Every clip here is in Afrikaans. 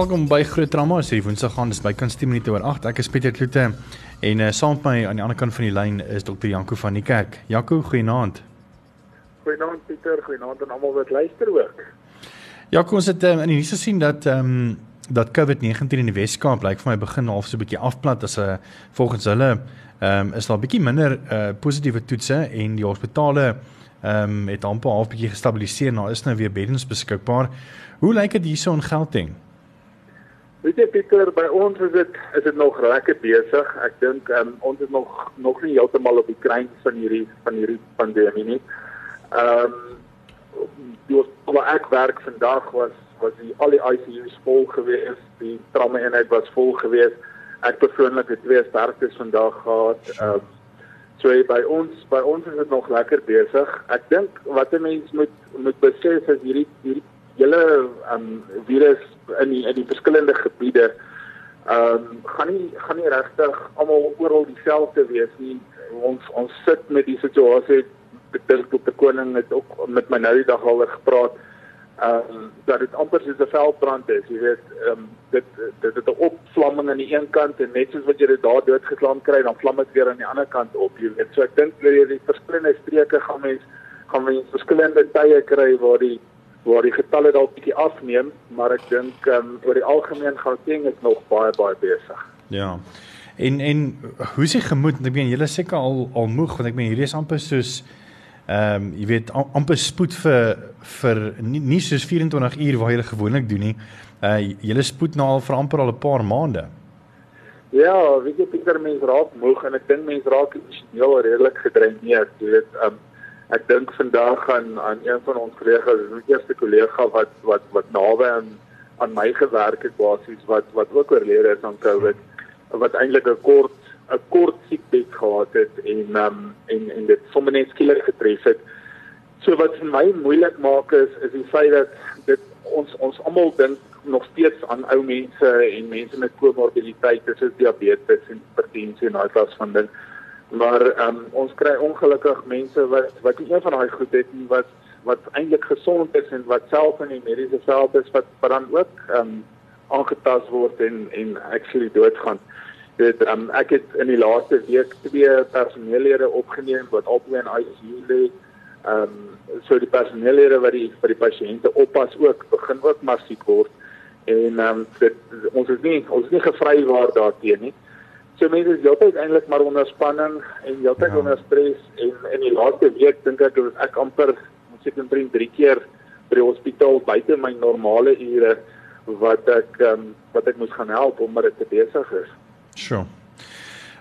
Welkom by Groot Drama. Dis Woensdag gaan dis by kan 10 minute oor 8. Ek is Pieter Kloete en uh, saam met my aan die ander kant van die lyn is Dr. Janko van die kerk. Janko, goeienaand. Goeienaand Pieter, goeienaand aan almal wat luister ook. Janko, ons het um, in die nuus gesien dat ehm um, dat COVID-19 in die Wes-Kaap lyk vir my begin half so 'n bietjie afplat as 'n uh, volgens hulle ehm um, is daar 'n bietjie minder uh, positiewe toetse en die hospitale ehm um, het amper half bietjie gestabiliseer. Nou is nou weer beddens beskikbaar. Hoe lyk dit hierso in Gauteng? Weet jy Pieter, by ons is dit is dit nog lekker besig. Ek dink um, ons is nog nog nie heeltemal op die kruin van hierdie van hierdie pandemie nie. Ehm um, die waar ek werk vandag was was die al die ICU's vol gewees, die trauma eenheid was vol gewees. Ek persoonlik het twee sterftes vandag gehad. Ehm um, so by ons by ons is dit nog lekker besig. Ek dink wat 'n mens moet moet besef is hierdie hierdie hele um virus in die in die verskillende gebiede um gaan nie gaan nie regtig almal oral dieselfde wees nie. Ons ons sit met die situasie ek dink op die koning het ook met my nou die dag al gepraat um dat dit amper soos 'n veldbrand is. Jy weet um dit dit het 'n opvlamming aan die een kant en net soos wat jy dit daar doodgeslaan kry, dan vlam dit weer aan die ander kant op. Jy weet so ek dink dat jy die verskillende streke gaan mens gaan mens verskillende tye kry waar die waar die getalle dalk bietjie afneem, maar ek dink ehm um, oor die algemeen Gauteng is nog baie baie besig. Ja. En en hoe is jy gemoed? Ek meen julle seker al al moeg want ek meen hierdie is amper soos ehm um, jy weet amper spoed vir vir nie, nie soos 24 uur waar jy gewoonlik doen nie. Uh julle spoed nou al vir amper al 'n paar maande. Ja, weet jy Pieter mense raak moeg en ek dink mense raak emosioneel redelik gedreineerd, jy weet ehm um, ek dink vandag aan aan een van ons kollegas, my eerste kollega wat wat wat naby aan aan my gewerk het basies wat wat ook oorlede is aan COVID wat eintlik 'n kort 'n kort siekbed gehad het en um, en en dit sommer net skielik getref het. So wat vir my moeilik maak is is die feit dat dit ons ons almal dink nog steeds aan ou mense en mense met komorbiditeite soos diabetes en hipertensie en daai klas van ding maar ehm um, ons kry ongelukkig mense wat wat nie een van daai goed het nie wat wat eintlik gesond is en wat self in die mediese veld is wat wat dan ook ehm um, aangetast word en en actually doodgaan. Dit ehm um, ek het in die laaste week twee personeellede opgeneem wat albei in ICU lê. Ehm um, so die personeellede wat die vir die pasiënte oppas ook begin ook maar siek word en ehm um, dit ons is nie ons is nie gevry waar daarteen nie. So mense is heeltyd eintlik maar onder spanning en heeltyd ja. onder stres en in die laaste week dink ek dat ek amper moet seker drie drie keer by die hospitaal buite my normale ure wat ek um, wat ek moes gaan help omdat dit te besig is. Sure.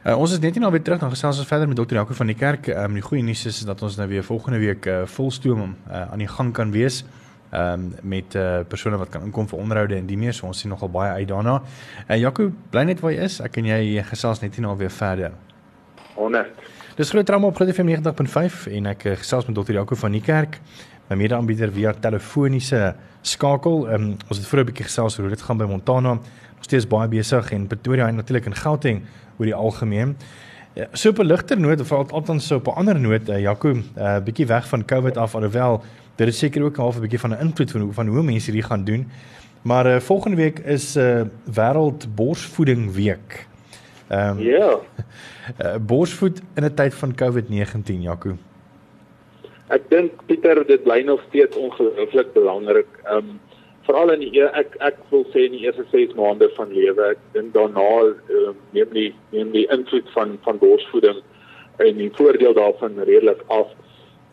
Uh, ons is net nie nou weer terug dan gesels ons verder met dokter Jaco van die kerk. Ehm um, die goeie nuus is dat ons nou weer volgende week uh, volstoom uh, aan die gang kan wees ehm um, met uh, persone wat kan inkom vir onderhoude en die meer so ons sien nogal baie uit daarna. Uh, Jaco, bly net waar jy is. Ek en jy gesels net hier nou weer verder. Honderd. Dis groot trauma op Groot FM 90.5 en ek uh, gesels met dokter Jaco van die kerk, my mede-aanbieder via telefoniese skakel. Ehm um, ons het vroeër 'n bietjie gesels oor hoe dit gaan by Montana. Ons steeds baie besig en Pretoria en natuurlik in Gauteng oor die algemeen. Ja, so op 'n ligter noot of althans so op 'n ander noot, uh, Jaco, 'n uh, bietjie weg van COVID af alhoewel dit is seker ook half 'n bietjie van 'n invloed van hoe van hoe mense hierdie gaan doen. Maar uh, volgende week is 'n uh, wêreld borsvoeding week. Ehm um, Ja. Uh, borsvoed in 'n tyd van COVID-19, Jaco. Ek dink Pieter dit bly nog steeds ongelooflik belangrik. Ehm um, veral in die ek ek wil sê in die eerste 6 maande van lewe, ek dink daarna uh, neem die neem die invloed van van borsvoeding en die voordeel daarvan redelik af.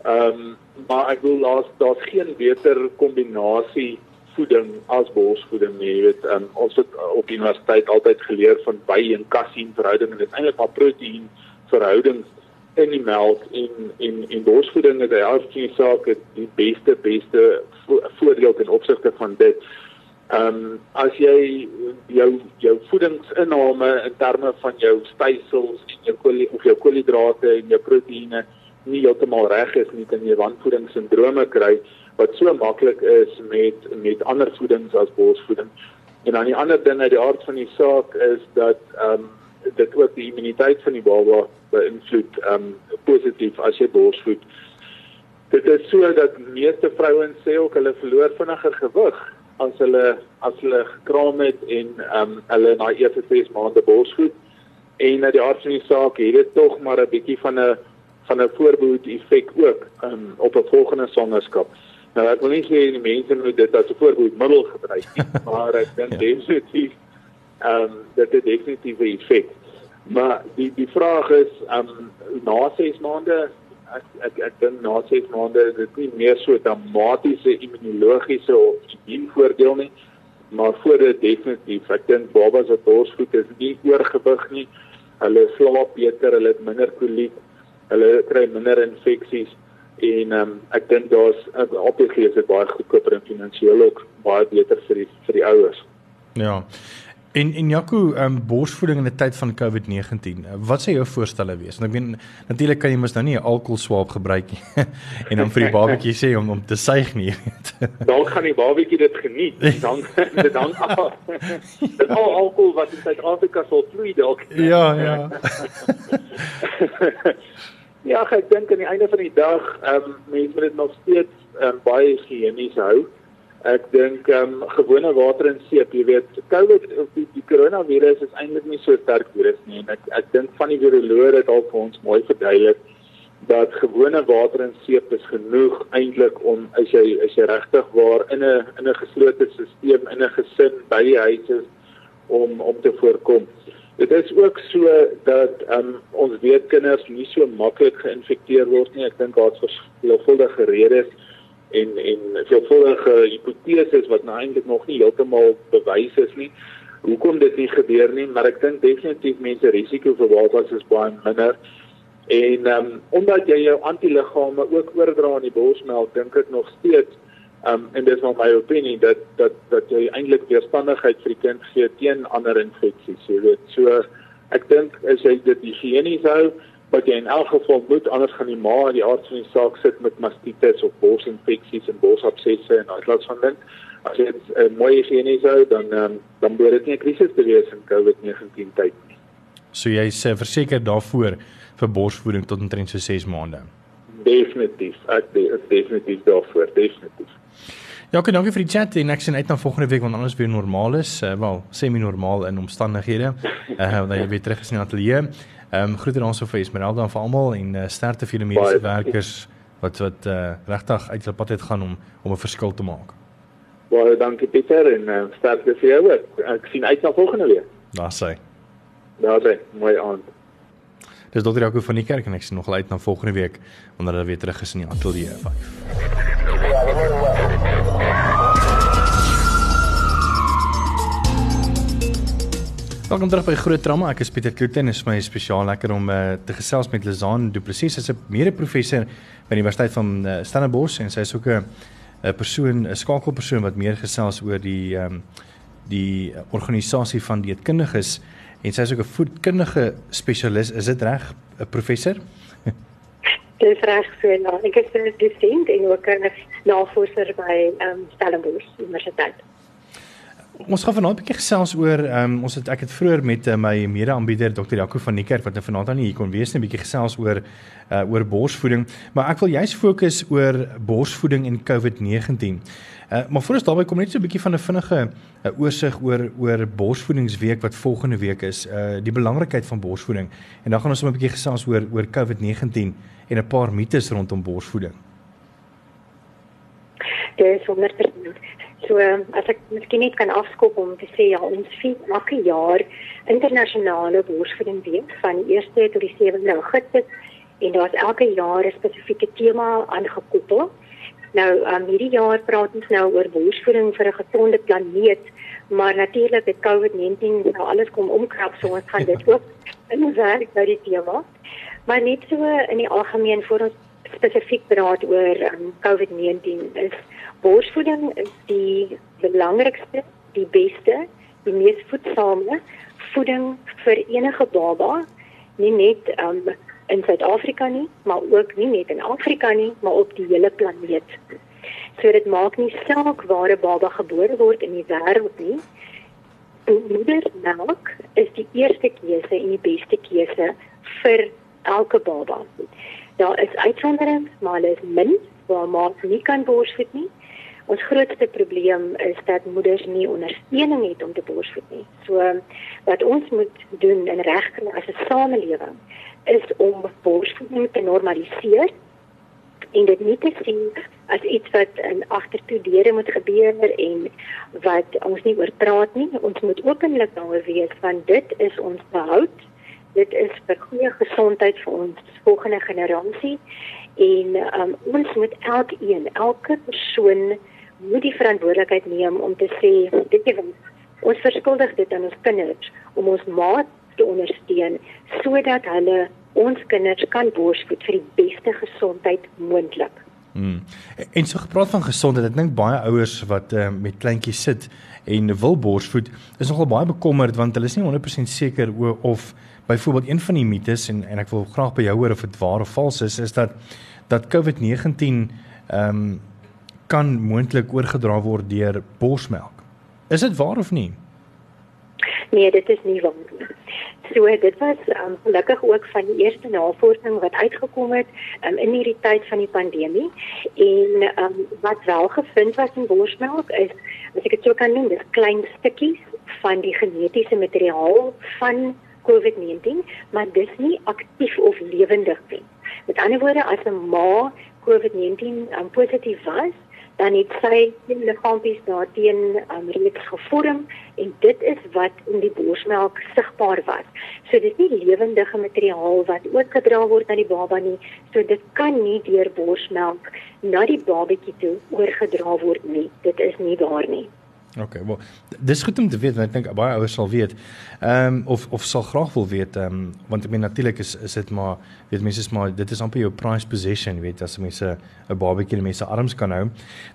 Ehm um, maar ek wil laat daar's geen beter kombinasie voeding as borsvoeding nie. Jy weet, um, ons het op universiteit altyd geleer van by en kasien verhouding en dit is eintlik maar proteïen verhoudings in die melk en en en borsvoeding is eigenlijk saak die beste beste vo voordeel ten opsigte van dit. Ehm um, as jy jou jou voedingsinname in terme van jou spysels en jou kolie of jou koolhidrate en jou proteïene nie heeltemal reg is nie kan jy wanvoedingssindrome kry wat so maklik is met met ander voedings as borsvoeding. En dan die ander ding uit die aard van die saak is dat ehm um, dit ook die immuniteit van die baba beïnvloed ehm um, positief as jy borsvoed. Dit is so dat meeste vrouens sê ook hulle verloor vinniger gewig as hulle as hulle gekraam het en ehm um, hulle na eerste 6 maande borsvoed en na die aard van die saak het dit tog maar 'n bietjie van 'n van 'n voorbehoed effek ook um, op 'n volgende swangerskap. Nou ek wil nie sê die mense moet dit as 'n voorbehoedmiddel gebruik nie, maar ek dink ja. definitief ehm um, dit het definitief 'n effek. Maar die die vraag is ehm um, na 6 maande ek ek ek dink na 6 maande is dit nie meer so dramatiese immunologiese of immuunvoordeel nie maar voor dit definitief ek dink babas wat borsvoed is nie oorgewig nie hulle slaap beter hulle het minder koliek hulle kry minder infeksies en um, ek dink daar's obviously is dit baie goedkoper en finansiëel ook baie beter vir die vir die ouers ja En en Jaco, ehm um, borsvoeding in 'n tyd van COVID-19. Wat sê jou voorstelle wees? Want ek meen natuurlik kan jy mos nou nie 'n alkohol swaap gebruik nie en dan vir die babatjie sê om om te suig nie, weet. Dan gaan die babatjie dit geniet. Dan dit dan af. Dit al alkohol wat in Suid-Afrika sal vloei dalk. Ja, ja. Ja, ek dink aan die einde van die dag, ehm um, mense moet dit nog steeds um, baie higienis hou. Ek dink ehm um, gewone water en seep, jy weet, COVID of die, die koronavirus is eintlik nie so sterk virus nie en ek ek dink van die viroloë het al vir ons mooi verduidelik dat gewone water en seep is genoeg eintlik om as jy as jy regtig waar in 'n in 'n geslote stelsel in 'n gesin by die huis is om om te voorkom. Dit is ook so dat um, ons weet kinders nie so maklik geïnfekteer word nie. Ek dink daar's veelvuldige redes en en veelvuldige hipoteses wat nou eintlik nog nie heeltemal bewys is nie. Hoekom dit nie gebeur nie, maar ek dink definitief mense risiko vir babas is baie minder. En ehm um, omdat jy jou antiliggame ook oordra aan die borsmelk, dink ek nog steeds um, en dis maar my opinie dat dat dat jy eintlik weerstandigheid vir die kind gee teen ander infeksies, jy weet. So ek dink as jy dit higienies hou, wat jy in elk geval moet anders gaan die ma in die aard van die saak sit met mastitis of borsinfeksies en borsabsesse en alles van dit. As jy 'n uh, mooi higiëne hou, dan um, dan behoort dit nie 'n krisis te wees in COVID-19 tyd nie. So jy sê verseker daarvoor vir borsvoeding tot omtrent so 6 maande. Definitief. Ek is definitief daarvoor, definitief. Ja, okay, dankie vir die chat en ek sien uit na volgende week wanneer alles weer normaal is, uh, wel semi-normaal in omstandighede. Eh uh, dan jy weer terug is in die ateljee. Ehm um, groete ons vir Esmeralda en vir almal en uh, sterkte vir die mediese werkers wat wat uh, regtig uit hulle pad het gaan om om 'n verskil te maak. Baie dankie Pieter en uh, sterkte vir jou ook. Ek sien uit na volgende week. Daar sê. Daar sê, mooi aand. Dis dokter Jaco van die kerk en ek sien nog uit na volgende week wanneer hulle weer terug is in die ateljee 5. Welkom terug by Groot Trauma. Ek is Pieter Kloete en dit is my spesiaal lekker om uh, te gesels met Lizaan Du Plessis. Sy's 'n mede-professor by die Universiteit van uh, Stellenbosch en sy is ook 'n 'n persoon, 'n skakelpersoon wat meer gesels oor die ehm um, die organisasie van dieetkundiges en sy is ook 'n voedkundige spesialis. Is dit reg, 'n professor? Dis reg so nou. Ek is 'n dosent en ook 'n navorser by ehm um, Stellenbosch Universiteit. Ons gaan vanaand 'n bietjie gesels oor um, ons het ek het vroeër met uh, my mede-aanbieder Dr. Jaco van Niekerk wat nou vanaand aan hier kon wees 'n bietjie gesels oor uh, oor borsvoeding, maar ek wil juist fokus oor borsvoeding en COVID-19. Uh, maar voor ons daarby kom net so 'n bietjie van 'n vinnige uh, oorsig oor oor borsvoedingsweek wat volgende week is, uh, die belangrikheid van borsvoeding en dan gaan ons 'n bietjie gesels oor oor COVID-19 en 'n paar mites rondom borsvoeding. Dis sommer So as ek miskien net kan afskop om te sê ja, ons vier elke jaar internasionale borsvoeding week van die 1ste tot die 7de Augustus en daar's elke jaar 'n spesifieke tema aangekoppel. Nou, um, hierdie jaar praat ons nou oor borsvoeding vir 'n gesonde planeet, maar natuurlik het COVID-19 nou alles kom omkrap, so ons gaan dit ook in ons werk by die tema. Maar net so in die algemeen voor ons spesifiek praat oor um, COVID-19 is borsvoeding die belangrikste, die beste, die mees voedsame voeding vir enige baba, nie net um, in Suid-Afrika nie, maar ook nie net in Afrika nie, maar op die hele planeet. So dit maak nie saak waar 'n baba gebore word in die wêreld nie. Moedermelk is die eerste keuse en die beste keuse vir elke baba. Daar is uitsonderings, maar hulle is min waar maak nie kan borsvoed nie Ons grootste probleem is dat moeders nie ondersteuning het om te borsvoed nie. So wat ons moet doen in regkry as 'n samelewing is om borsvoeding te normaliseer en dit nie te sien as iets wat in agtertoe deure moet gebeur en wat ons nie oor praat nie. Ons moet openlik daaroor wees want dit is ons behoud. Dit is vir goeie gesondheid vir ons volgende generasie en um, ons moet elkeen, elke persoon moet die verantwoordelikheid neem om te sê dit is ons verskuldig dit aan ons kinders om ons maat te ondersteun sodat hulle ons kinders kan borsvoed vir die beste gesondheid moontlik. Hmm. En so gepraat van gesondheid, ek dink baie ouers wat uh, met kleintjies sit en wil borsvoed, is nogal baie bekommerd want hulle is nie 100% seker of byvoorbeeld een van die mites en en ek wil graag by jou hoor of dit waar of vals is, is dat dat COVID-19 ehm um, kan moontlik oorgedra word deur borsmelk. Is dit waar of nie? Nee, dit is nie waar nie. So dit was um, gelukkig ook van die eerste navorsing wat uitgekom het um, in hierdie tyd van die pandemie en um, wat wel gevind was in borsmelk is as ek dit sou kan noem, dis klein stukkies van die genetiese materiaal van COVID-19, maar dis nie aktief of lewendig nie. Met ander woorde, as 'n ma COVID-19 um, positief was, dan het sy liggaampies daarteen um, reeds gevorm en dit is wat in die borsmelk sigbaar was. So dit is nie lewendige materiaal wat oorgedra word na die baba nie. So dit kan nie deur borsmelk na die babatjie toe oorgedra word nie. Dit is nie waar nie. Okay, wel dis goed om te weet want ek dink baie ouers sal weet. Ehm um, of of sal graag wil weet ehm um, want ek meen natuurlik is is dit maar weet mense is maar dit is amper jou prize possession, weet as mense 'n babatjie in mense arms kan hou.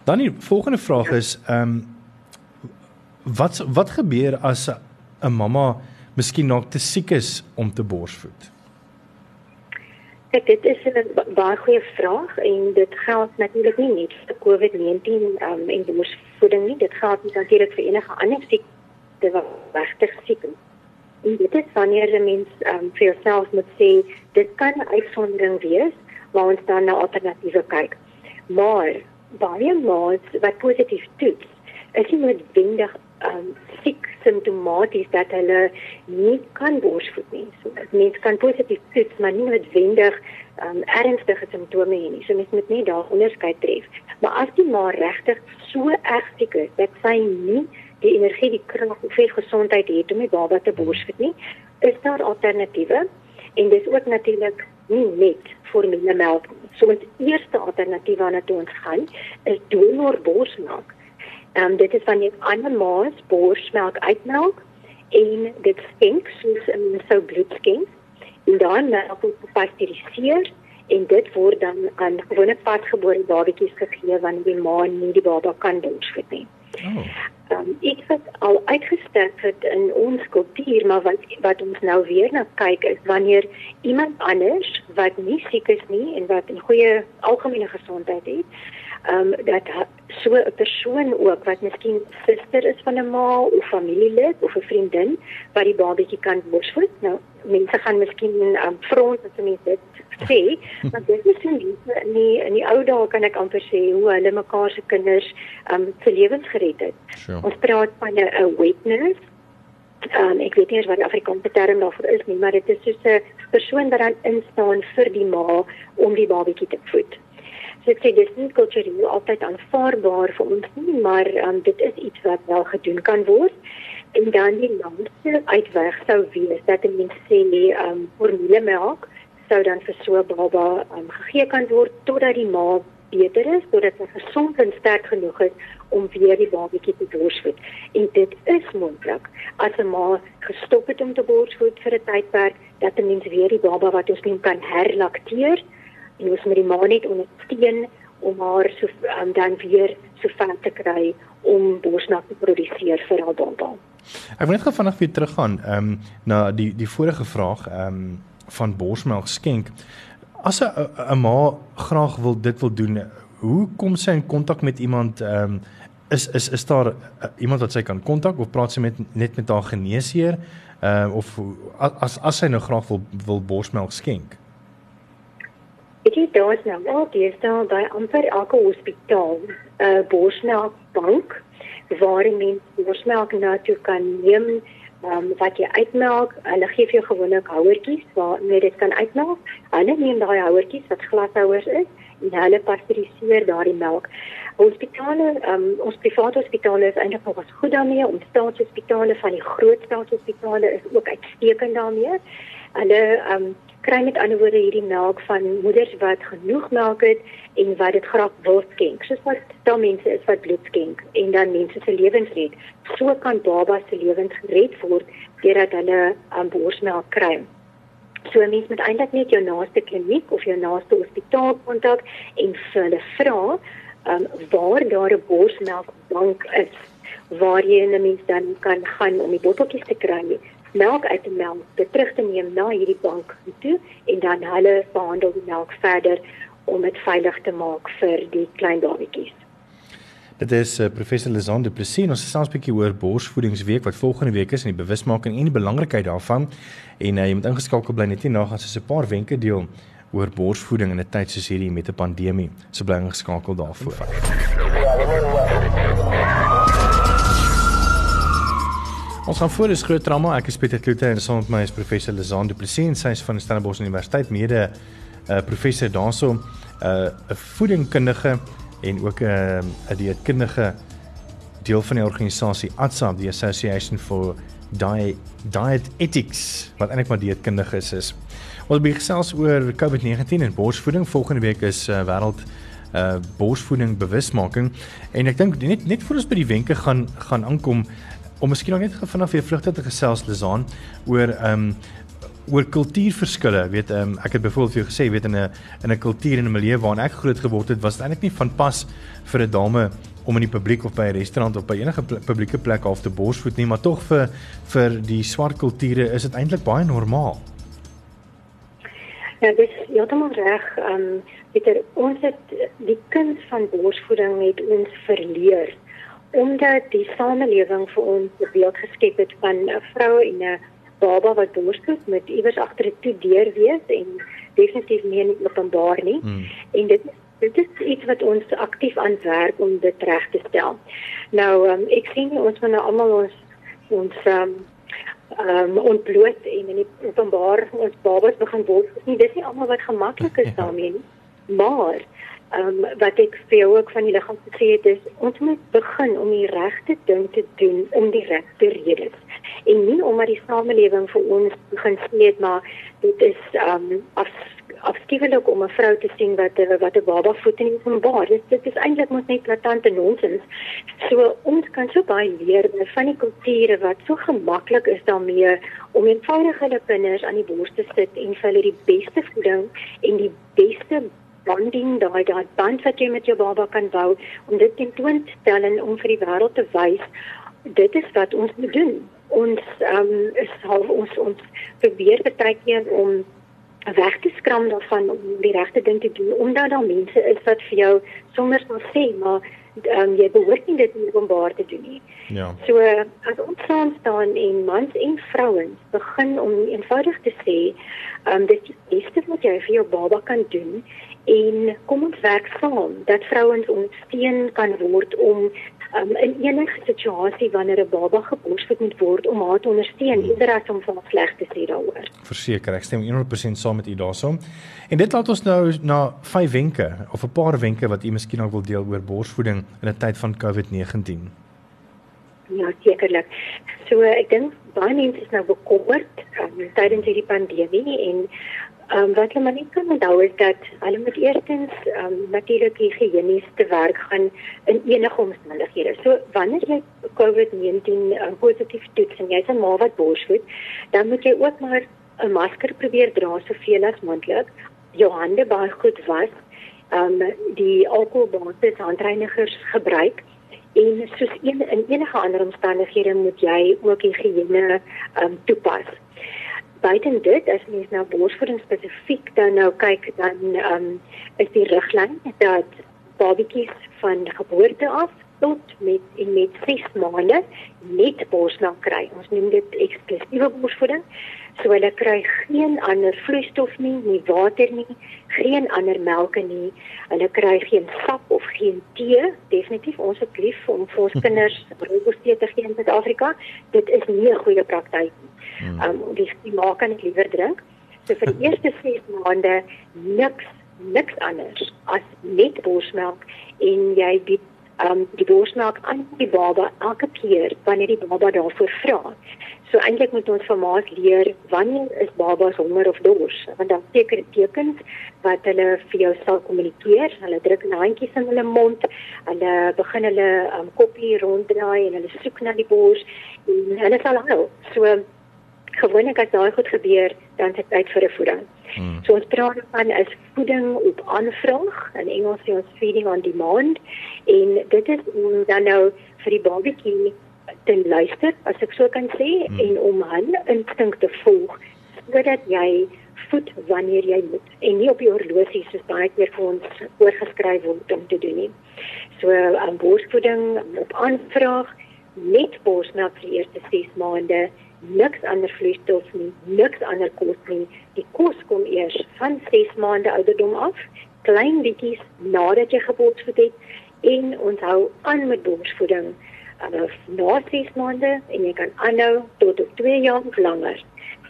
Dan die volgende vraag is ehm um, wat wat gebeur as 'n mamma miskien nog te siek is om te borsvoed? Kijk, dit is 'n baie goeie vraag en dit geld natuurlik nie net vir COVID-19 um, en borsvoeding nie, dit geld natuurlik vir enige ander siekte wat regtig siek is. En dit is wanneer 'n mens um, vir jouself moet sê, dit kan 'n uitsondering wees waar ons dan na alternatiewe kyk. Maar baie maats wat positief toets, is nie noodwendig um, siek simptomaties dat hulle nie kan borsvoed nie. So mens kan positief toets, maar nie noodwendig um, ernstige simptome hê nie. So mens moet net daar onderskeid tref. Maar as die ma regtig so erg siek is dat sy nie die energie, die krag of die gesondheid het om die baba te borsvoed nie, is daar alternatiewe en dis ook natuurlik nie net formulemelk. So ons eerste alternatief waarna toe ons gaan is donorborsmelk. Ehm um, dit is wanneer ander maas borsmelk uitmelk en dit skenk soos 'n sou bloed skenk. En dan melk word gepasteuriseer en dit word dan aan gewone pasgebore babatjies gegee wanneer die ma nie die baba kan borsvoed nie. Oh. Um, iets wat al uitgestel het in ons kultuur, maar wat wat ons nou weer na kyk is wanneer iemand anders wat nie siek is nie en wat 'n goeie algemene gesondheid het, ehm um, dat so 'n persoon ook wat miskien suster is van 'n ma of familielid of 'n vriendin wat die babatjie kan borsvoed. Nou mense gaan miskien ehm um, front as mense dit sê, maar dit is nie in die in die ou dae kan ek amper sê hoe hulle mekaar se kinders ehm um, se lewens gered het. Sure. Ons praat van 'n witness Um, ek weet nie wat die Afrikaanse term daarvoor is nie, maar dit is soos 'n persoon wat dan instaan vir die ma om die babatjie te voed. So ek sê dis nie kultureel altyd aanvaarbaar vir ons nie, maar um, dit is iets wat wel gedoen kan word. En dan die laaste uitweg sou wees dat mense sê nee, um, formulemelk sou dan vir so 'n baba um, gegee kan word totdat die ma beter is, totdat hy gesond en sterk genoeg is om weer die babatjie te borsvoed. En dit is moontlik as 'n ma gestop het om te borsvoed vir 'n tydperk dat 'n mens weer die baba wat ons nie kan herlakteer en ons moet die ma net ondersteun om haar so um, dan weer so ver te kry om borsmelk te produseer vir haar baba. Ek wil net gou vinnig weer teruggaan ehm um, na die die vorige vraag ehm um, van borsmelk skenk. As 'n 'n ma graag wil dit wil doen, hoe kom sy in kontak met iemand ehm um, is is is daar uh, iemand wat sy kan kontak of praat sy met net met haar geneesheer ehm uh, of as as sy nou graag wil wil borsmelk skenk? Ek het daar nou al deesdae by amper elke hospitaal 'n uh, borsmelkbank waar mense borsmelk na toe kan neem um, wat jy uitmelk. Hulle gee vir jou gewoonlik houertjies waar jy dit kan uitmelk. Hulle neem daai houertjies wat glashouers is en hulle pasteuriseer daardie melk. Hospitale, um, ons private hospitale is eintlik nog goed daarmee. Ons staatshospitale van die groot staatshospitale is ook uitstekend daarmee. Hulle um, kry met ander woorde hierdie melk van moeders wat genoeg melk het en wat dit graag wil skenk. Soos wat daar mense is wat bloed skenk en dan mense se lewens red. So kan babas se lewens gered word deurdat hulle um, borsmelk kry. So mens moet eintlik net jou naaste kliniek of jou naaste hospitaal kontak en vir hulle vra um, waar daar 'n borsmelkbank is waar jy 'n mens dan kan gaan om die botteltjies te kry melk uit die melk te terug te neem na hierdie bank toe en dan hulle behandel die melk verder om dit veilig te maak vir die klein babatjies. Dit is uh, professor Lizande Plessis ons gesels 'n bietjie oor borsvoedingsweek wat volgende week is en die bewusmaking en die belangrikheid daarvan en uh, jy moet ingeskakel bly net hier na gaan so 'n paar wenke deel oor borsvoeding in 'n tyd soos hierdie met 'n pandemie. So bly ingeskakel daarvoor. Ons gaan voor is groot drama. Ek is Pieter Kloete en saam met my is professor Lizaan Du Plessis en sy is van Stellenbosch Universiteit mede 'n uh, eh, professor daarso 'n uh, voedingkundige en ook 'n uh, dieetkundige deel van die organisasie ATSA, die Association for Diet Diet Ethics, wat eintlik maar dieetkundige is. is. Ons begin gesels oor COVID-19 en borsvoeding. Volgende week is uh, wêreld uh borsvoeding bewusmaking en ek dink net net voor ons by die wenke gaan gaan aankom om miskien nog net vanaf weer vlugte te gesels Lizaan oor ehm um, oor kultuurverskille. Weet ehm um, ek het byvoorbeeld vir jou gesê weet in 'n in 'n kultuur en 'n milieu waarin ek groot geword het, was dit eintlik nie van pas vir 'n dame om in die publiek of by 'n restaurant of by enige publieke plek half te borsvoed nie, maar tog vir vir die swart kulture is dit eintlik baie normaal. Ja, dis heeltemal reg. Ehm um, Peter, ons het die kuns van borsvoeding het ons verleer omdat die samelewing vir ons 'n beeld geskep het van 'n vrou en 'n baba wat borsvoed met iewers agter 'n toe deur wees en definitief nie in openbaar nie. Hmm. En dit dit is iets wat ons aktief aan werk om dit reg te stel. Nou um, ek sien ons moet nou almal ons ons um, um ontbloot en in openbaar ons babas begin borsvoed. Nie dis nie almal wat gemaklik is daarmee nie. Maar um, wat ek vir jou ook van die liggaam gesê het is ons moet begin om die regte ding te doen om die regte redes. En nie omdat die samelewing vir ons begin sê het maar dit is um af afskiewelik om 'n vrou te sien wat wat 'n baba voed in openbaar. Dit dit is eintlik mos net platante nonsens. So ons kan so baie leer van die kulture wat so gemaklik is daarmee om eenvoudig hulle kinders aan die bors te sit en vir hulle die beste voeding en die beste bonding daai daai band wat jy met jou baba kan bou om dit ten toon te stel en om vir die wêreld te wys dit is wat ons moet doen. Ons ehm um, is half ons ons probeer baie keer om weg te skram daarvan om die regte ding te doen omdat daar mense is wat vir jou sommer sal sê maar um, jy behoort nie dit openbaar te doen nie. Ja. So as ons saam staan en mans en vrouens begin om eenvoudig te sê, um, dit is die beste wat jy vir jou baba kan doen en kom ons werk saam dat vrouens ondersteun kan word om um, in enige situasie wanneer 'n baba geborsvoed moet word om haar te ondersteun eerder as om van sleg te sê daaroor. Verseker, ek stem 100% saam met u daaroor. En dit laat ons nou na vyf wenke of 'n paar wenke wat u miskien ook wil deel oor borsvoeding in 'n tyd van COVID-19. Ja, sekerlik. So ek dink baie mense is nou bekommerd um, tydens hierdie pandemie en um, wat hulle net kan onthou is dat hulle moet eerstens ehm um, natuurlik higiënies te werk gaan in enige omstandighede. So wanneer jy COVID-19 um, ehm, positief toets en jy's 'n ma wat borsvoed, dan moet jy ook maar 'n masker probeer dra soveel as moontlik. Jou hande baie goed was. Ehm um, die alkoholbasis handreinigers gebruik en soos een, in enige ander omstandighede moet jy ook higiëne ehm um, toepas buiten dit as mens nou borsvoeding spesifiek dan nou kyk dan um, is die riglyn dat babatjies van geboorte af tot met en met 6 maande net borsmelk kry. Ons noem dit eksklusiewe borsvoeding. So hulle kry geen ander vloeistof nie, nie water nie, geen ander melke nie. Hulle kry geen sap of geen tee. Definitief ons het lief om vir ons kinders rooibos tee te gee in Suid-Afrika. Dit is nie 'n goeie praktyk nie. Hmm. Um die die maak kan ek liewer drink. So vir die eerste 6 maande niks niks anders as net borsmelk en jy bied um die borsmelk aan die baba elke keer wanneer die baba daarvoor vra. So eintlik moet ons vir ma's leer wanneer is babas honger of dors, want dan seker tekens wat hulle vir jou sal kommunikeer. Hulle druk handjies in hulle mond, hulle begin hulle um, koppie ronddraai en hulle soek na die bors en hulle sal huil. So gewoonlik as daai goed gebeur, dan is dit tyd vir 'n voeding. Hmm. So ons praat van is voeding op aanvraag, in Engels sê ons feeding on demand en dit is dan nou vir die babatjie te luister as ek so kan sê hmm. en om hulle instink te volg sodat jy voed wanneer jy moet en nie op die horlosie soos baie keer vir ons oorgeskryf word om te doen nie. So aan borsvoeding op aanvraag net borsmelk vir die eerste 6 maande, niks ander vloeistof nie, niks ander kos nie. Die kos kom eers van 6 maande ouderdom af, klein bietjies nadat jy geboorte het en ons hou aan met borsvoeding uh, na 6 maande en jy kan aanhou tot op 2 jaar of langer.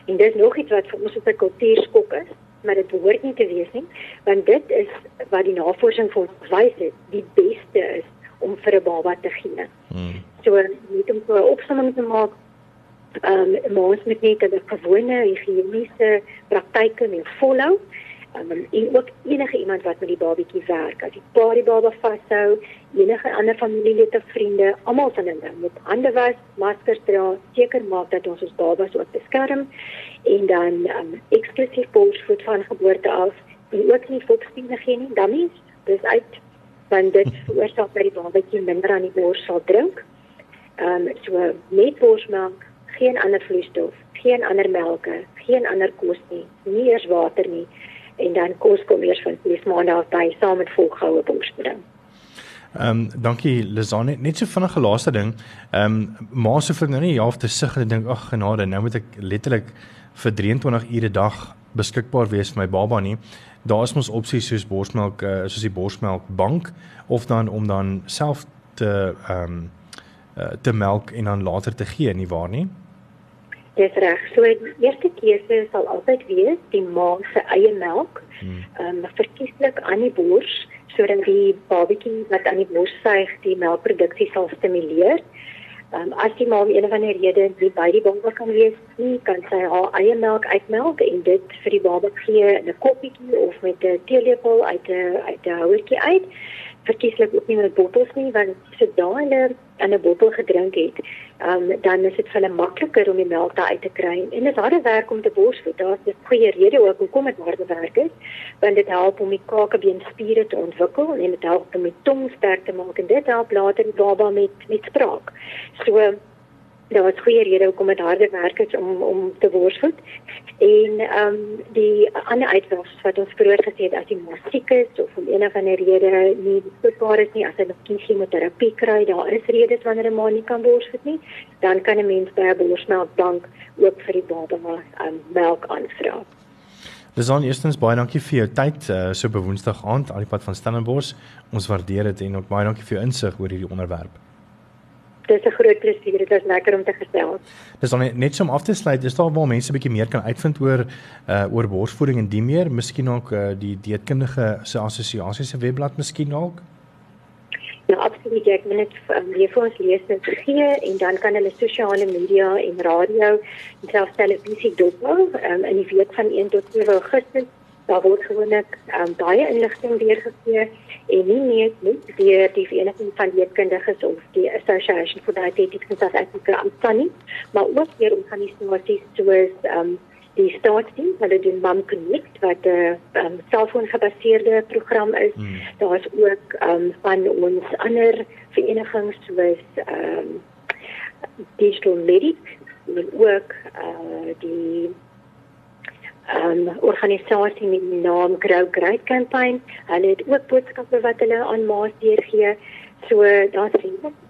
En dis nog iets wat vir ons 'n kultuurskok is, maar dit behoort nie te wees nie, want dit is wat die navorsing vir ons wys het, die beste is om vir 'n baba te gee. Hmm. So net om 'n opsomming te maak, ehm um, ons moet net 'n gewone higiëniese praktyke mee volhou. Um, en ook enige iemand wat met die babatjie werk, as die pa die baba vashou, enige ander familielid of vriende, almal van hulle moet hande was, maskers dra, seker maak dat ons ons babas ook beskerm. En dan um, eksklusief borsvoed van geboorte af en ook nie voedspiere gee nie, dan is dis uit want dit veroorsaak dat die babatjie minder aan die bors sal drink. Ehm um, so net borsmelk, geen ander vloeistof, geen ander melke, geen ander kos nie, nie eers water nie en dan kos kom eers van 6 maande af by saam met volgehoue borsvoeding. Ehm um, dankie Lizane net so vinnige laaste ding. Ehm um, ma se vir nou nie half te sug en dink ag genade nou moet ek letterlik vir 23 ure 'n dag beskikbaar wees vir my baba nie. Daar is mos opsies soos borsmelk uh, soos die borsmelk bank of dan om dan self te ehm um, uh, te melk en dan later te gee nie waar nie? Dis reg. So die eerste keuse sal altyd wees die ma se eie melk. Hmm. Ehm um, verkieslik aan die bors sodat die babatjie wat aan die bors suig die melkproduksie sal stimuleer. Ehm um, as die ma om een of ander rede nie by die baba kan wees nie, kan sy haar eie melk uitmelk en dit vir die baba gee in 'n koppietjie of met 'n teelepel uit 'n uit 'n houertjie uit. Verkieslik ook nie met bottels nie want sodra hulle in 'n bottel gedrink het, um, dan is dit vir hulle makliker om die melk daar uit te kry. En dit harde werk om te borsvoed. Daar is 'n goeie rede ook hoekom dit harde werk is, want dit help om die kakebeenspiere te ontwikkel en dit help om die tong sterk te maak en dit help later die baba met met spraak. So daar was goeie rede hoekom dit harde werk is om om te borsvoed. En ehm um, die ander uitwas wat ons vroeër gesê het as die musiek is of om een of ander rede nie beskikbaar is nie as hy nog chemoterapie kry, daar is redes wanneer 'n ma nie kan borsvoed nie, dan kan 'n mens by 'n borsmelkbank ook vir die baba ehm um, melk aanvra. Lisan, eerstens baie dankie vir jou tyd uh, so op Woensdag aand aan die pad van Stellenbosch. Ons waardeer dit en ook baie dankie vir jou insig oor hierdie onderwerp dis 'n groot plesier. Dit is lekker om te gesels. Dis dan net so om af te sluit. Is daar waar mense bietjie meer kan uitvind oor uh oor borsvoeding en die meer, miskien ook uh, die dieetkundige se assosiasie se webblad miskien ook? Ja, absoluut. Ek moet net um, weer vir ons lees en gee en dan kan hulle sosiale media en radio en selfs televisie dophou um, in die week van 1 tot 2 Augustus daar word gewoonlik um, baie inligting weergegee en nie net net deur die vereniging van leerkundiges of die Association for Dietetics in South Africa aanstaan nie, maar ook deur organisasies soos um, die staatsdiens, hulle doen Mom Connect wat 'n um, selfoongebaseerde program is. Hmm. Daar is ook um, van ons ander verenigings soos um, Digital Medic en ook uh, die um, organisasie met die naam Grow Great Campaign. Hulle het ook boodskappe wat hulle aan maas deurgee. So daar's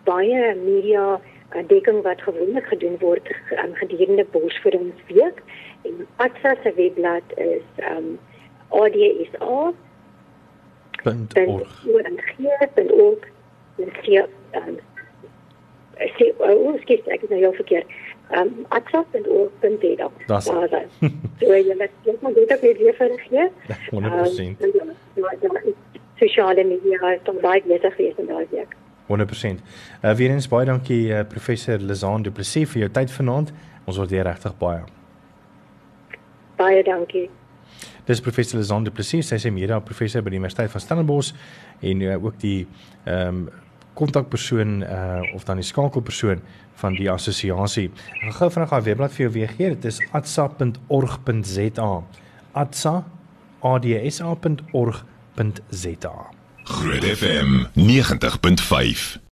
baie media uh, dekking wat gewoonlik gedoen word um, gedurende borsvoedingsweek. En ATSA se webblad is um ADSA .org. .org. Hier um sê oh, skiet ek nou jou verkeer. Um atsa.org.za. Das. So jy moet jy moet dit ook weer vergee. 100%. Um, ja, ja, sosiale media is dan baie besig geweest in daai week. 100%. Uh weer eens baie dankie uh, professor Lizaan Du Plessis vir jou tyd vanaand. Ons waardeer regtig baie. Baie dankie. Dis professor Lizaan Du Plessis, sy is 'n media professor by die Universiteit van Stellenbosch en uh, ook die ehm um, kontakpersoon uh of dan die skakelpersoon van die assosiasie. Ek gaan gou vinnig haar webblad vir jou weer gee. Dit is atsa.org.za. atsa adsa.org.za. Groot FM 90.5